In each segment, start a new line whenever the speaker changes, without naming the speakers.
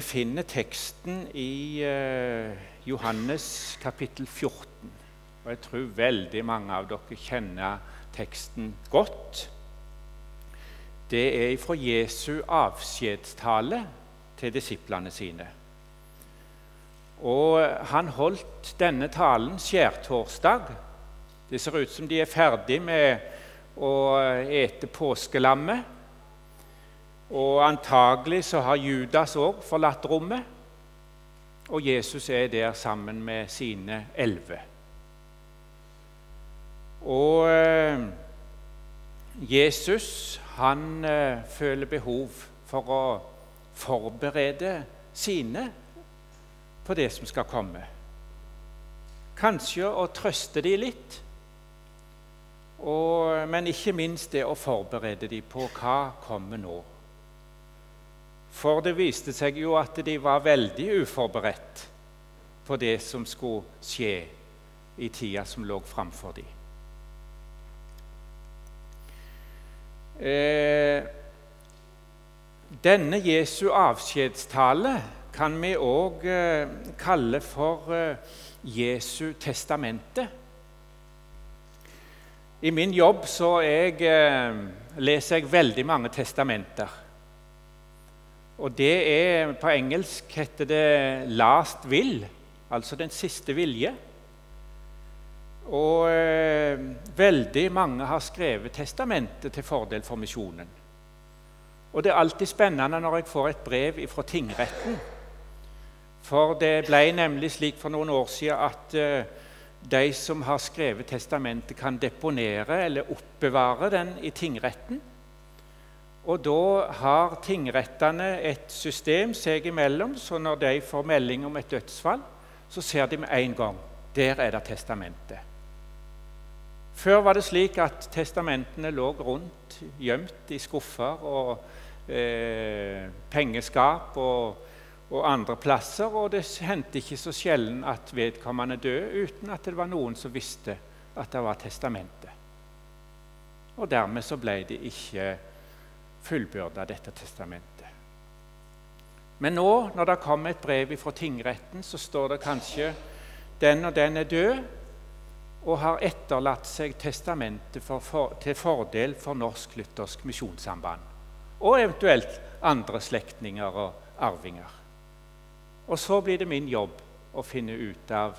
Vi finner teksten i eh, Johannes kapittel 14. Og jeg tror veldig mange av dere kjenner teksten godt. Det er fra Jesu avskjedstale til disiplene sine. Og han holdt denne talen skjærtorsdag. Det ser ut som de er ferdig med å ete påskelammet. Og antagelig så har Judas òg forlatt rommet. Og Jesus er der sammen med sine elleve. Og eh, Jesus han eh, føler behov for å forberede sine på det som skal komme. Kanskje å trøste dem litt, og, men ikke minst det å forberede dem på hva kommer nå. For det viste seg jo at de var veldig uforberedt på det som skulle skje i tida som lå framfor dem. Eh, denne Jesu avskjedstale kan vi òg eh, kalle for eh, Jesu testamente. I min jobb så jeg, eh, leser jeg veldig mange testamenter. Og det er, På engelsk heter det 'last will', altså den siste vilje. Og eh, veldig mange har skrevet testamentet til fordel for misjonen. Og det er alltid spennende når jeg får et brev fra tingretten. For det ble nemlig slik for noen år siden at eh, de som har skrevet testamentet, kan deponere eller oppbevare den i tingretten. Og da har tingrettene et system seg imellom, så når de får melding om et dødsfall, så ser de med en gang der er det testamentet. Før var det slik at testamentene lå rundt, gjemt i skuffer og eh, pengeskap og, og, andre plasser, og det hendte ikke så sjelden at vedkommende døde uten at det var noen som visste at det var testamentet. Og dermed så ble det ikke fullbyrda dette testamentet. Men nå, når det kommer et brev fra tingretten, så står det kanskje den og den er død og har etterlatt seg testamentet for, for, til fordel for Norsk-Luthersk Misjonssamband. Og eventuelt andre slektninger og arvinger. Og så blir det min jobb å finne ut av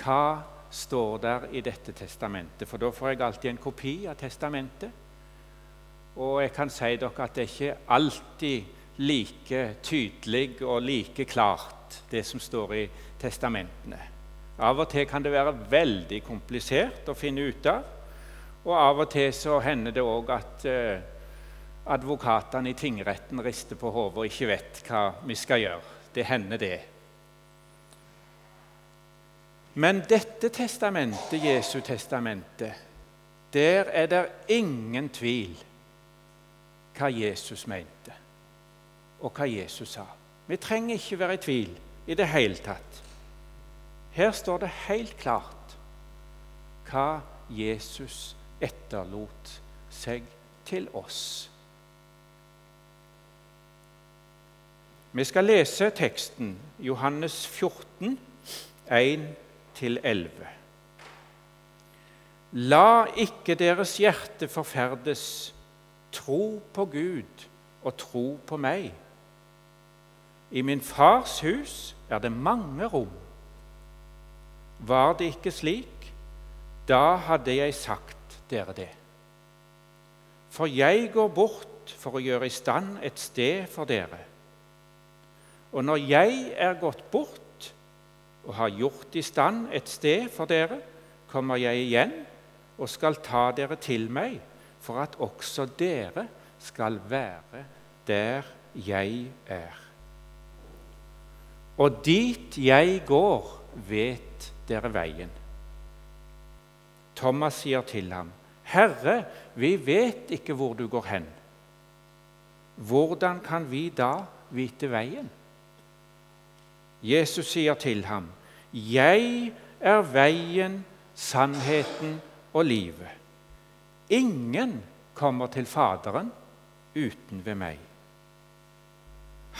hva står der i dette testamentet. For da får jeg alltid en kopi av testamentet. Og jeg kan si dere at det er ikke alltid like tydelig og like klart, det som står i testamentene. Av og til kan det være veldig komplisert å finne ut av. Og av og til så hender det òg at eh, advokatene i tingretten rister på hodet og ikke vet hva vi skal gjøre. Det hender, det. Men dette testamentet, Jesu testamentet, der er det ingen tvil hva Jesus mente, og hva Jesus sa. Vi trenger ikke være i tvil i det hele tatt. Her står det helt klart hva Jesus etterlot seg til oss. Vi skal lese teksten Johannes 14, 1-11. La ikke deres hjerte forferdes. Tro på Gud og tro på meg. I min fars hus er det mange rom. Var det ikke slik, da hadde jeg sagt dere det. For jeg går bort for å gjøre i stand et sted for dere. Og når jeg er gått bort og har gjort i stand et sted for dere, kommer jeg igjen og skal ta dere til meg for at også dere skal være der jeg er. Og dit jeg går, vet dere veien. Thomas sier til ham, 'Herre, vi vet ikke hvor du går hen.' Hvordan kan vi da vite veien? Jesus sier til ham, 'Jeg er veien, sannheten og livet.' Ingen kommer til Faderen uten ved meg.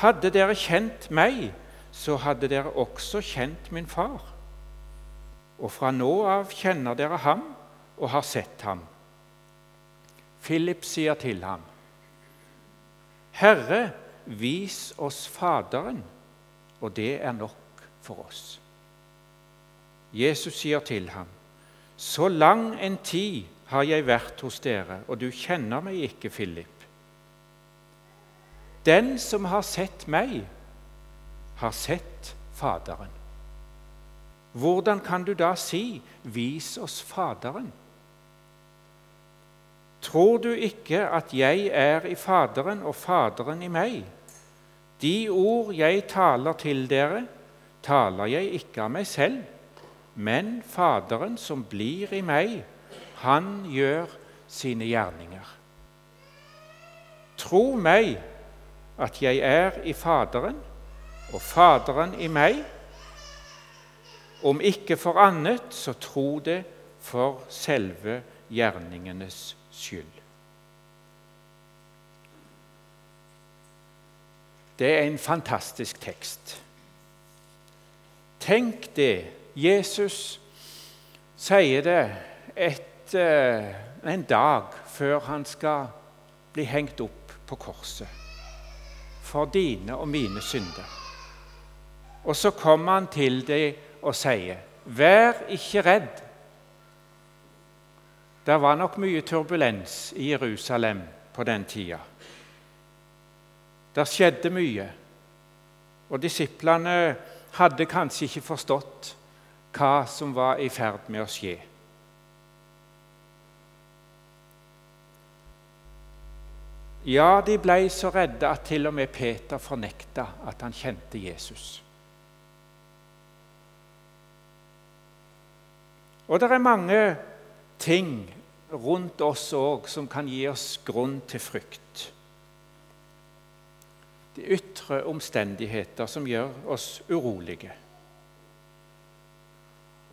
Hadde dere kjent meg, så hadde dere også kjent min far. Og fra nå av kjenner dere ham og har sett ham. Philip sier til ham, Herre, vis oss Faderen, og det er nok for oss. Jesus sier til ham, Så lang en tid har jeg vært hos dere, og du kjenner meg ikke, Philip. Den som har sett meg, har sett Faderen. Hvordan kan du da si 'vis oss Faderen'? Tror du ikke at jeg er i Faderen og Faderen i meg? De ord jeg taler til dere, taler jeg ikke av meg selv, men Faderen som blir i meg, han gjør sine gjerninger. Tro meg at jeg er i Faderen og Faderen i meg. Om ikke for annet, så tro det for selve gjerningenes skyld. Det er en fantastisk tekst. Tenk det. Jesus sier det et, eh, en dag før han skal bli hengt opp på korset for dine og mine synder. Og så kommer han til dem og sier, 'Vær ikke redd'. Det var nok mye turbulens i Jerusalem på den tida. Det skjedde mye, og disiplene hadde kanskje ikke forstått hva som var i ferd med å skje. Ja, de ble så redde at til og med Peter fornekta at han kjente Jesus. Og det er mange ting rundt oss òg som kan gi oss grunn til frykt. De ytre omstendigheter som gjør oss urolige.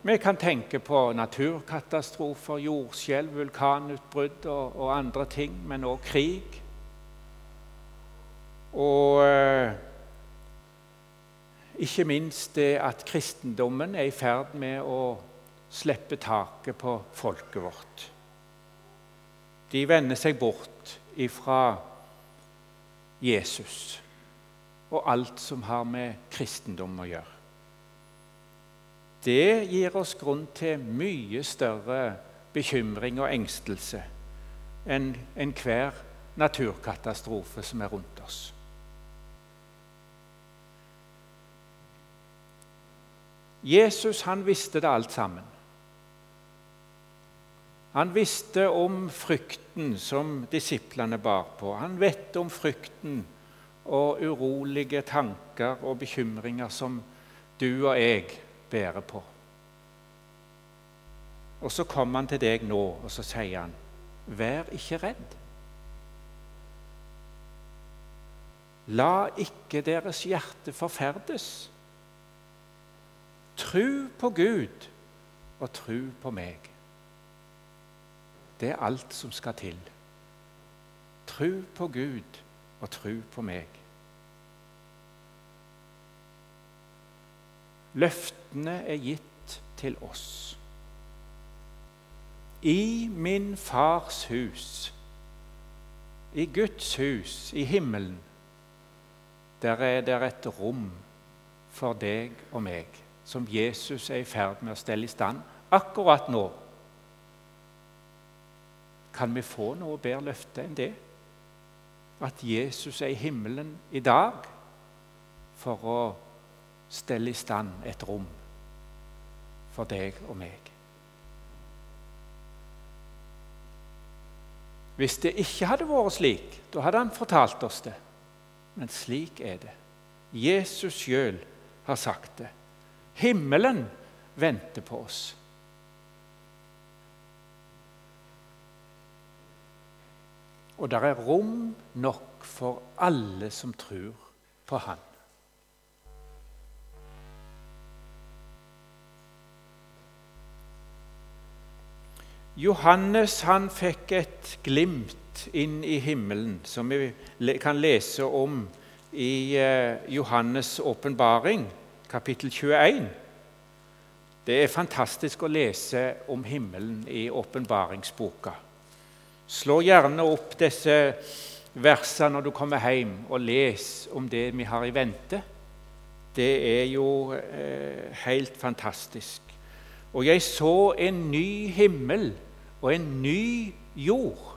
Vi kan tenke på naturkatastrofer, jordskjelv, vulkanutbrudd og, og, andre ting, men òg krig. Og eh, ikke minst det at kristendommen er i ferd med å slippe taket på folket vårt. De vender seg bort ifra Jesus og alt som har med kristendom å gjøre. Det gir oss grunn til mye større bekymring og engstelse enn enhver naturkatastrofe som er rundt oss. Jesus han visste det alt sammen. Han visste om frykten som disiplene bar på. Han vet om frykten og urolige tanker og bekymringer som du og jeg bærer på. Og så kommer han til deg nå, og så sier han, 'Vær ikke redd'. La ikke deres hjerte forferdes. Tru på Gud og tru på meg. Det er alt som skal til. Tru på Gud og tru på meg. Løftene er gitt til oss. I min fars hus, i Guds hus, i himmelen, der er det et rom for deg og meg, som Jesus er i ferd med å stelle i stand akkurat nå. Kan vi få noe bedre løfte enn det? At Jesus er i himmelen i dag for å stelle i stand et rom for deg og meg. Hvis det ikke hadde vært slik, da hadde han fortalt oss det. Men slik er det. Jesus sjøl har sagt det. Himmelen venter på oss. Og der er rom nok for alle som tror på Han. Johannes han fikk et glimt inn i himmelen, som vi kan lese om i eh, Johannes' åpenbaring, kapittel 21. Det er fantastisk å lese om himmelen i åpenbaringsboka. Slå gjerne opp disse versene når du kommer hjem, og les om det vi har i vente. Det er jo eh, helt fantastisk. Og jeg så en ny himmel og en ny jord,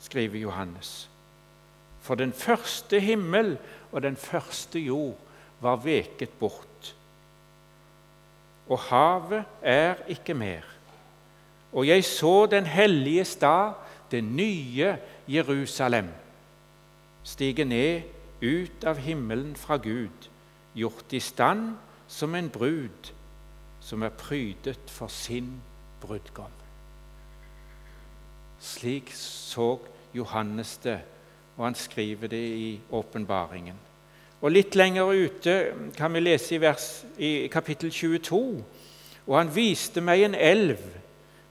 skriver Johannes. For den første himmel og den første jord var veket bort. Og havet er ikke mer. Og jeg så den hellige stad, det nye Jerusalem, stige ned ut av himmelen fra Gud, gjort i stand som en brud som er prydet for sin brudgom. Slik så Johannes det og han skriver det i åpenbaringen. Og Litt lenger ute kan vi lese i, vers, i kapittel 22. Og han viste meg en elv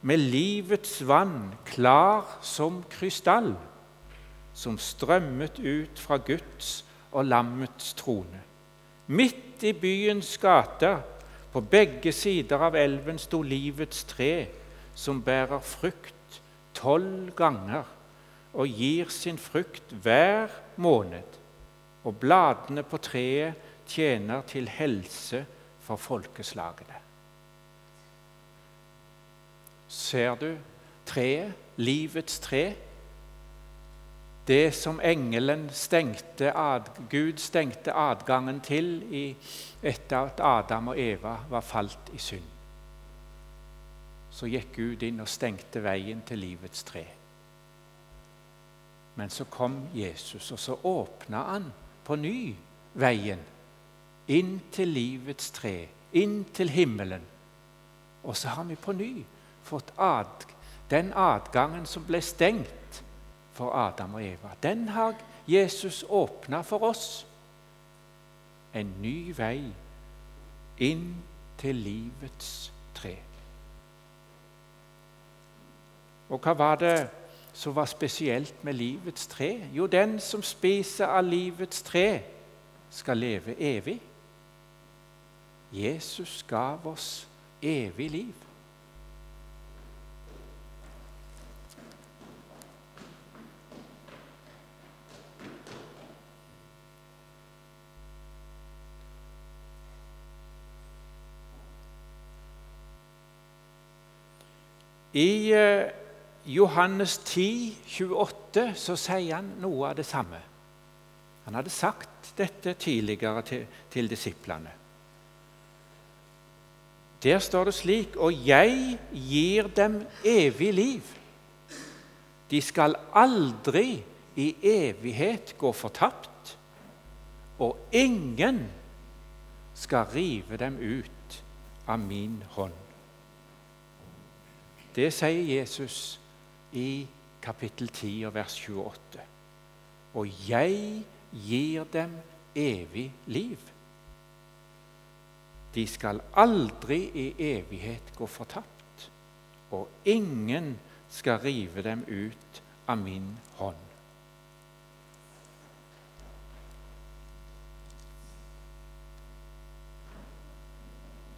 med livets vann, klar som krystall, som strømmet ut fra Guds og lammets trone. Midt i byens gater, på begge sider av elven, sto livets tre, som bærer frukt tolv ganger og gir sin frukt hver måned, og bladene på treet tjener til helse for folkeslagene. Ser du treet, livets tre? Det som engelen stengte, Gud stengte adgangen til etter at Adam og Eva var falt i synd. Så gikk Gud inn og stengte veien til livets tre. Men så kom Jesus, og så åpna han på ny veien inn til livets tre, inn til himmelen. Og så har vi på ny fått ad, den adgangen som ble stengt for Adam og Eva. Den har Jesus åpna for oss. En ny vei inn til livets tre. Og hva var det som var spesielt med livets tre? Jo, den som spiser av livets tre, skal leve evig. Jesus gav oss evig liv. I eh, Johannes 10, 28, så sier han noe av det samme. Han hadde sagt dette tidligere til, til disiplene. Der står det slik Og jeg gir dem evig liv. De skal aldri i evighet gå fortapt, og ingen skal rive dem ut av min hånd. Det sier Jesus i kapittel 10 og vers 28. Og jeg gir dem evig liv. De skal aldri i evighet gå fortapt, og ingen skal rive dem ut av min hånd.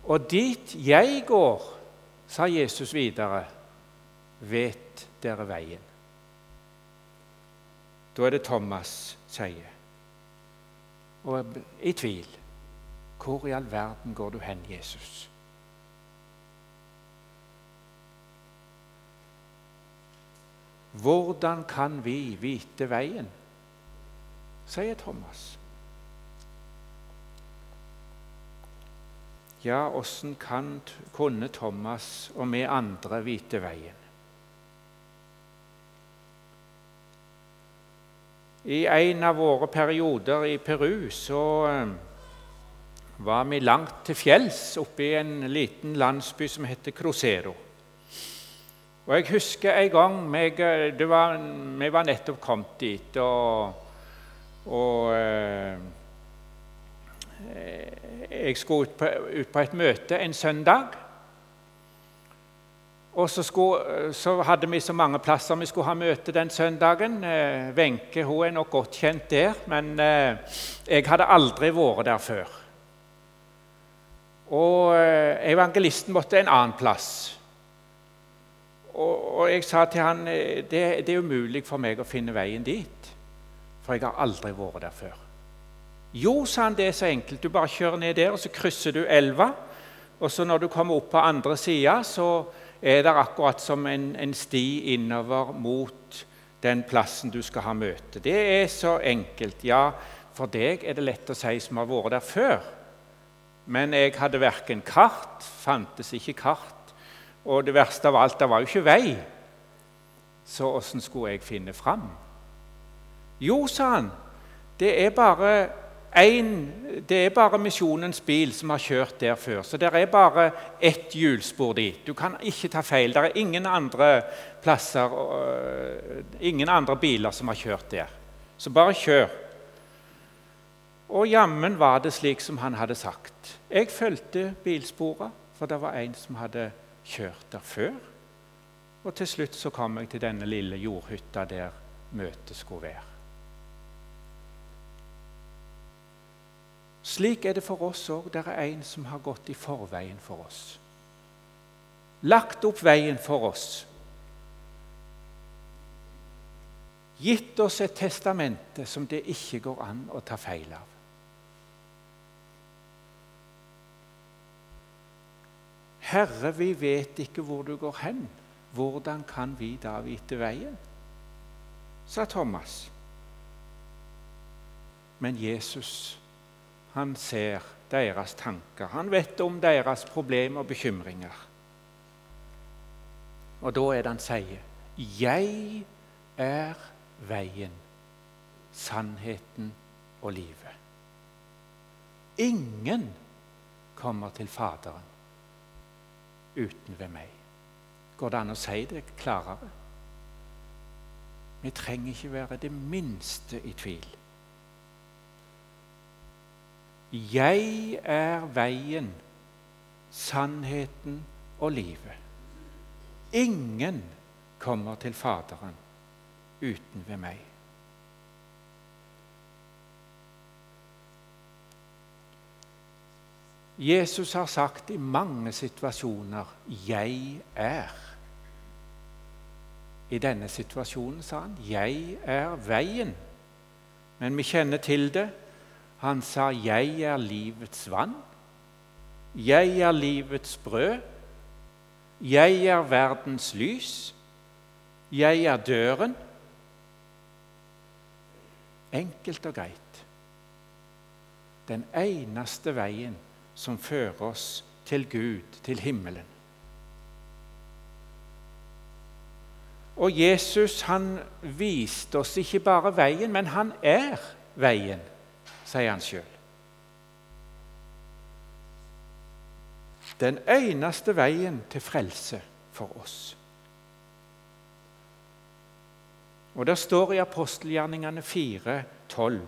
Og dit jeg går, sa Jesus videre, vet dere veien? Da er det Thomas sier, og i tvil. Hvor i all verden går du hen, Jesus? Hvordan kan vi vite veien? sier Thomas. Ja, åssen kunne Thomas og vi andre vite veien? I en av våre perioder i Peru så eh, var vi langt til fjells oppe i en liten landsby som heter Crucero. Og Jeg husker en gang meg, var, Vi var nettopp kommet dit, og, og eh, Jeg skulle ut på, ut på, et møte en søndag. Og så, skulle, så, hadde vi så mange plasser vi skulle ha møte den søndagen. Wenche eh, er nok godt kjent der, men eh, jeg hadde aldri vært der før. Og eh, evangelisten måtte en annen plass. Og, og jeg sa til han eh, det, det er umulig for meg å finne veien dit, for jeg har aldri vært der før. Jo, sa han, det er så enkelt. Du bare kjører ned der, og så krysser du elva. Og så når du kommer opp på andre sida, så er det akkurat som en, en, sti innover mot den plassen du skal ha møte. Det er så enkelt. Ja, for deg er det lett å si som har vært der før. Men jeg hadde verken kart, fantes ikke kart, og det verste av alt, det var jo ikke vei. Så åssen skulle jeg finne fram? Jo, sa han, det er bare en, det er bare Misjonens bil som har kjørt der før, så det er bare ett hjulspor dit. Du kan ikke ta feil. Det er ingen andre plasser, øh, ingen andre biler som har kjørt der. Så bare kjør. Og jammen var det slik som han hadde sagt. Jeg fulgte bilsporet, for det var en som hadde kjørt der før. Og til slutt så kom jeg til denne lille jordhytta der møtet skulle være. Slik er det for oss òg. Det er en som har gått i forveien for oss. Lagt opp veien for oss. Gitt oss et testamente som det ikke går an å ta feil av. Herre, vi vet ikke hvor du går hen. Hvordan kan vi da vite veien? sa Thomas. Men Jesus han ser deres tanker. Han vet om deres problemer og bekymringer. Og da er det han sier, 'Jeg er veien, sannheten og livet'. Ingen kommer til Faderen uten ved meg. Går det an å si det klarere? Vi trenger ikke være det minste i tvil. Jeg er veien, sannheten og livet. Ingen kommer til Faderen uten ved meg. Jesus har sagt i mange situasjoner 'Jeg er'. I denne situasjonen sa han 'Jeg er veien'. Men vi kjenner til det han sa, 'Jeg er livets vann'. 'Jeg er livets brød'. 'Jeg er verdens lys'. 'Jeg er døren'. Enkelt og greit. Den eneste veien som fører oss til Gud, til himmelen. Og Jesus han viste oss ikke bare veien, men han er veien sier han sjøl. Den eneste veien til frelse for oss. Og Det står i apostelgjerningene 4, 12.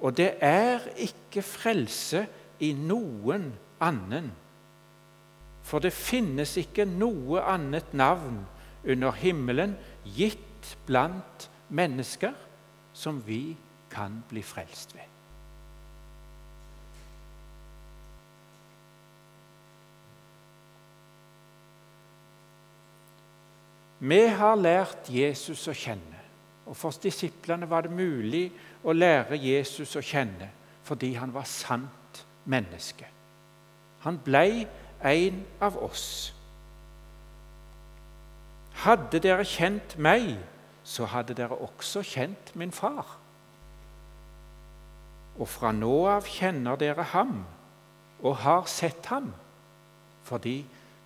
Og det er ikke frelse i noen annen. For det finnes ikke noe annet navn under himmelen gitt blant mennesker som vi kan bli frelst ved. Vi har lært Jesus å kjenne, og for disiplene var det mulig å lære Jesus å kjenne fordi han var sant menneske. Han blei en av oss. Hadde dere kjent meg, så hadde dere også kjent min far. Og fra nå av kjenner dere ham og har sett ham, fordi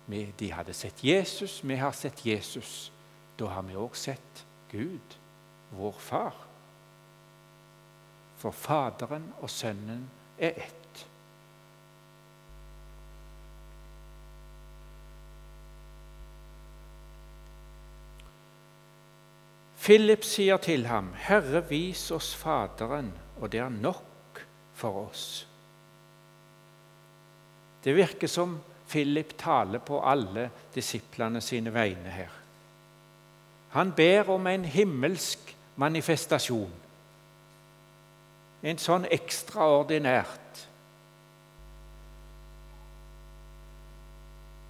de hadde sett Jesus, vi har sett Jesus. Da har vi òg sett Gud, vår far. For Faderen og Sønnen er ett. Philip sier til ham, 'Herre, vis oss Faderen, og det er nok for oss.' Det virker som Philip taler på alle disiplene sine vegne her. Han ber om en himmelsk manifestasjon. En sånn ekstraordinært.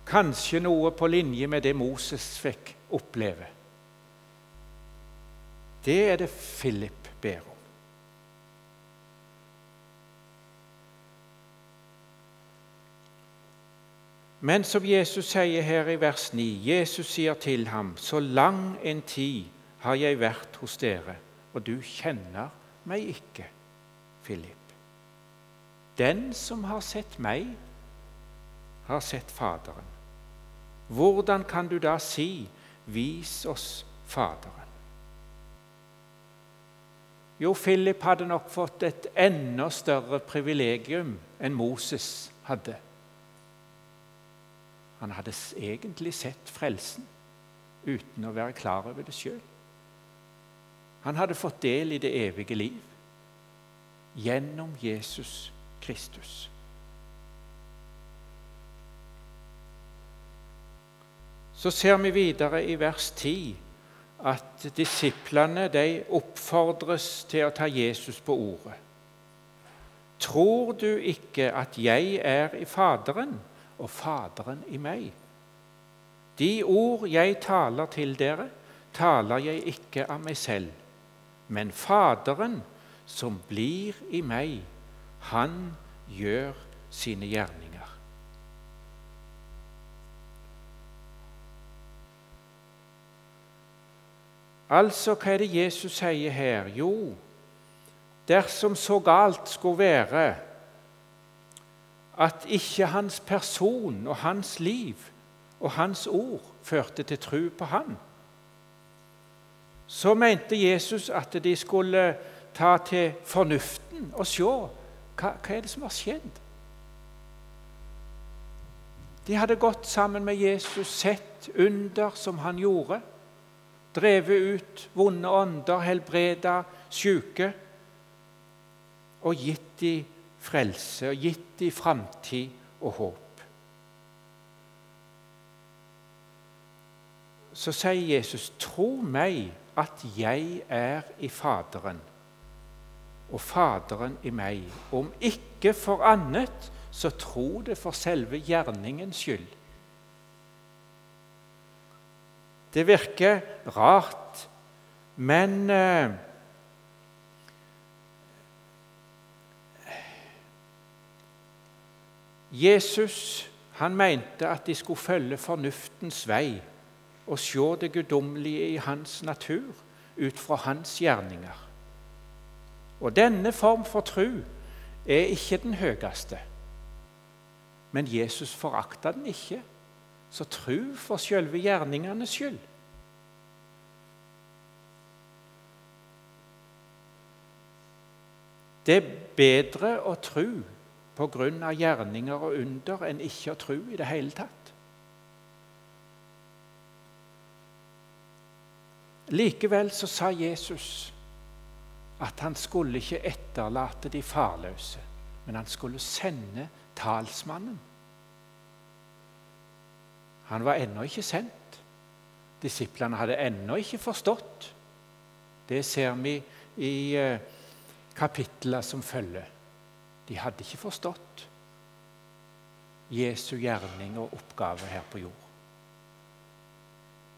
Kanskje noe på linje med det Moses fikk oppleve. Det er det Philip ber om. Men som Jesus sier her i vers 9, Jesus sier til ham, så lang en tid har jeg vært hos dere, og du kjenner meg ikke, Philip. Den som har sett meg, har sett Faderen. Hvordan kan du da si 'vis oss Faderen'? Jo, Philip hadde nok fått et enda større privilegium enn Moses hadde. Han hadde egentlig sett frelsen uten å være klar over det sjøl. Han hadde fått del i det evige liv gjennom Jesus Kristus. Så ser vi videre i vers 10 at disiplene de oppfordres til å ta Jesus på ordet. Tror du ikke at jeg er i Faderen? Og Faderen i meg. De ord jeg taler til dere, taler jeg ikke av meg selv, men Faderen som blir i meg, han gjør sine gjerninger. Altså, hva er det Jesus sier her? Jo, dersom så galt skulle være at ikke hans person og hans liv og hans ord førte til tro på han. Så mente Jesus at de skulle ta til fornuften og se hva, hva er det som har skjedd. De hadde gått sammen med Jesus, sett under som han gjorde, drevet ut vonde ånder, helbreda syke og gitt dem frelse og gitt dem framtid og håp. Så sier Jesus, 'Tro meg at jeg er i Faderen, og Faderen i meg.' Om ikke for annet, så tro det for selve gjerningens skyld. Det virker rart, men eh, Jesus han mente at de skulle følge fornuftens vei og se det guddommelige i hans natur ut fra hans gjerninger. Og denne form for tro er ikke den høyeste. Men Jesus forakta den ikke, så tro for selve gjerningenes skyld. Det er bedre å tro av gjerninger og under enn ikke å tro i det hele tatt. Likevel så sa Jesus at han skulle ikke etterlate de farløse, men han skulle sende talsmannen. Han var ennå ikke sendt. Disiplene hadde ennå ikke forstått. Det ser vi i eh, kapitlene som følger. De hadde ikke forstått Jesu gjerning og oppgave her på jord.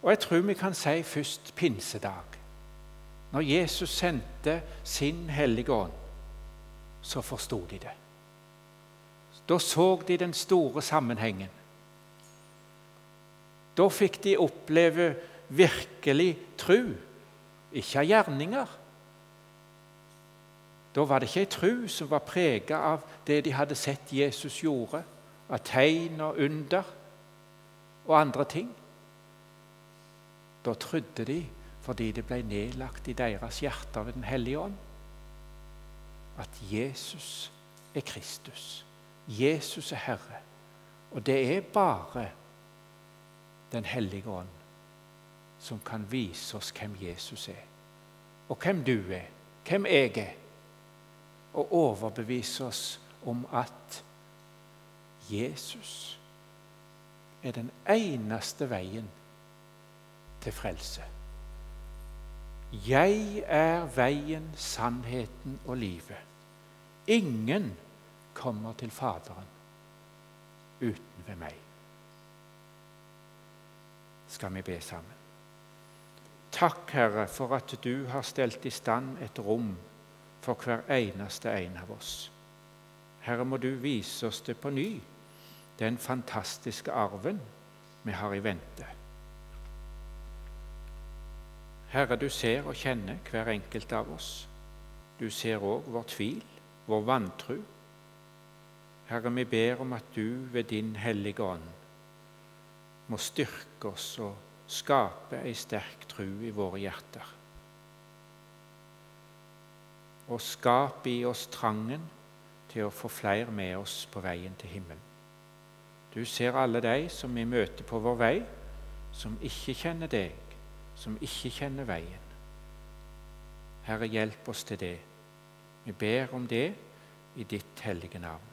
Og jeg tror vi kan si først pinsedag. Når Jesus sendte sin Hellige Ånd, så forsto de det. Da så de den store sammenhengen. Da fikk de oppleve virkelig tru, ikke av gjerninger, da var det ikke ei tru som var prega av det de hadde sett Jesus gjorde, av tegn og under og andre ting. Da trodde de, fordi det ble nedlagt i deres hjerter ved Den hellige ånd, at Jesus er Kristus. Jesus er Herre. Og det er bare Den hellige ånd som kan vise oss hvem Jesus er, og hvem du er, hvem jeg er og overbevise oss om at Jesus er den eneste veien til frelse. Jeg er veien, sannheten og livet. Ingen kommer til Faderen uten ved meg. Skal vi be sammen? Takk, Herre, for at du har stelt i stand et rom for hver eneste en av oss. Herre, må du vise oss det på ny, den fantastiske arven vi har i vente. Herre, du ser og kjenner hver enkelt av oss. Du ser òg vår tvil, vår vantru. Herre, vi ber om at du ved din hellige ånd må styrke oss og skape ei sterk tru i våre hjerter. Og skap i oss trangen til å få flere med oss på veien til himmelen. Du ser alle de som vi møter på vår vei, som ikke kjenner deg, som ikke kjenner veien. Herre, hjelp oss til det. Vi ber om det i ditt hellige navn.